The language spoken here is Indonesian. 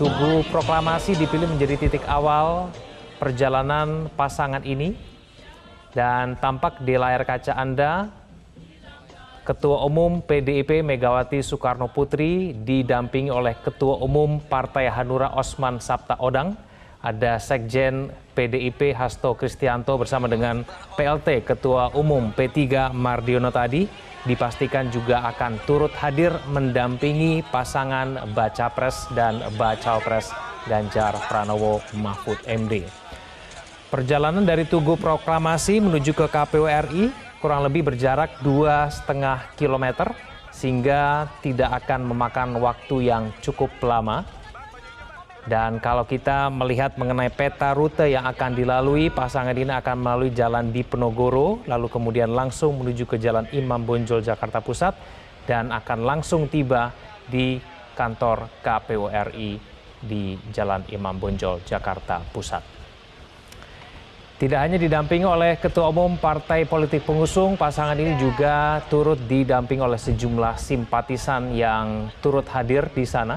Tugu Proklamasi dipilih menjadi titik awal perjalanan pasangan ini. Dan tampak di layar kaca Anda Ketua Umum PDIP Megawati Soekarno Putri didampingi oleh Ketua Umum Partai Hanura Osman Sabta Odang, ada Sekjen PDIP Hasto Kristianto bersama dengan PLT Ketua Umum P3 Mardiono tadi dipastikan juga akan turut hadir mendampingi pasangan Baca Pres dan Baca Pres Ganjar Pranowo Mahfud MD. Perjalanan dari Tugu Proklamasi menuju ke KPU RI kurang lebih berjarak dua setengah kilometer sehingga tidak akan memakan waktu yang cukup lama. Dan kalau kita melihat mengenai peta rute yang akan dilalui, pasangan ini akan melalui jalan di Penogoro, lalu kemudian langsung menuju ke Jalan Imam Bonjol Jakarta Pusat dan akan langsung tiba di kantor KPU RI di Jalan Imam Bonjol Jakarta Pusat. Tidak hanya didampingi oleh Ketua Umum Partai Politik Pengusung, pasangan ini juga turut didampingi oleh sejumlah simpatisan yang turut hadir di sana.